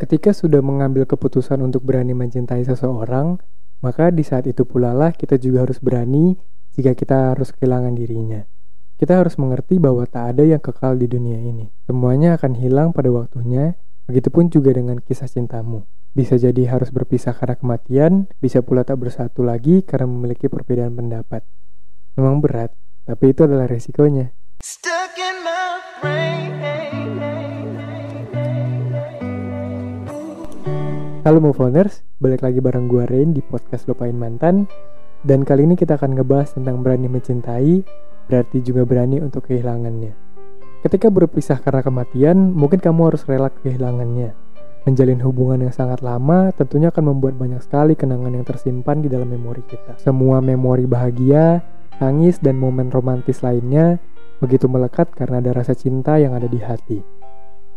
Ketika sudah mengambil keputusan untuk berani mencintai seseorang, maka di saat itu pula lah kita juga harus berani jika kita harus kehilangan dirinya. Kita harus mengerti bahwa tak ada yang kekal di dunia ini. Semuanya akan hilang pada waktunya, begitupun juga dengan kisah cintamu. Bisa jadi harus berpisah karena kematian, bisa pula tak bersatu lagi karena memiliki perbedaan pendapat. Memang berat, tapi itu adalah resikonya. Stuck in my brain. Halo Moveoners, balik lagi bareng gue Rain di podcast Lupain Mantan. Dan kali ini kita akan ngebahas tentang berani mencintai Berarti juga berani untuk kehilangannya. Ketika berpisah karena kematian, mungkin kamu harus rela kehilangannya. Menjalin hubungan yang sangat lama tentunya akan membuat banyak sekali kenangan yang tersimpan di dalam memori kita. Semua memori bahagia, tangis, dan momen romantis lainnya begitu melekat karena ada rasa cinta yang ada di hati.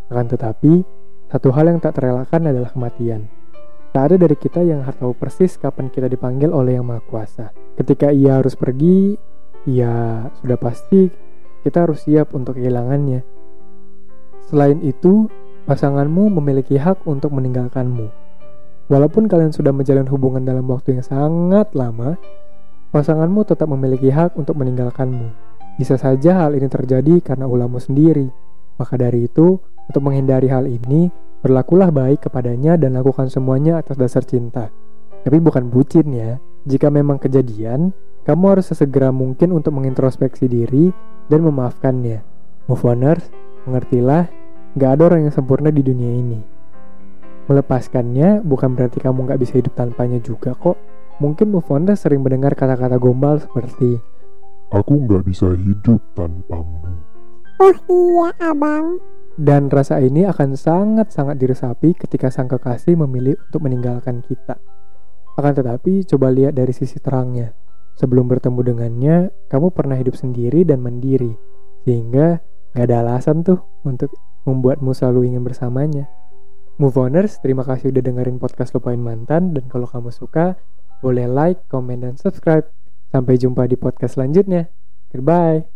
Akan tetapi, satu hal yang tak terelakkan adalah kematian. Tak ada dari kita yang tahu persis kapan kita dipanggil oleh Yang Maha Kuasa. Ketika ia harus pergi, ya sudah pasti kita harus siap untuk kehilangannya. Selain itu, pasanganmu memiliki hak untuk meninggalkanmu. Walaupun kalian sudah menjalin hubungan dalam waktu yang sangat lama, pasanganmu tetap memiliki hak untuk meninggalkanmu. Bisa saja hal ini terjadi karena ulahmu sendiri. Maka dari itu, untuk menghindari hal ini, berlakulah baik kepadanya dan lakukan semuanya atas dasar cinta. Tapi bukan bucin ya. Jika memang kejadian, kamu harus sesegera mungkin untuk mengintrospeksi diri dan memaafkannya. Move oners, mengertilah, gak ada orang yang sempurna di dunia ini. Melepaskannya bukan berarti kamu gak bisa hidup tanpanya juga kok. Mungkin move oners sering mendengar kata-kata gombal seperti Aku gak bisa hidup tanpamu. Oh iya abang, dan rasa ini akan sangat-sangat diresapi ketika sang kekasih memilih untuk meninggalkan kita. Akan tetapi, coba lihat dari sisi terangnya. Sebelum bertemu dengannya, kamu pernah hidup sendiri dan mandiri, sehingga gak ada alasan tuh untuk membuatmu selalu ingin bersamanya. Move oners, terima kasih udah dengerin podcast Lupain Mantan, dan kalau kamu suka, boleh like, comment, dan subscribe. Sampai jumpa di podcast selanjutnya. Goodbye.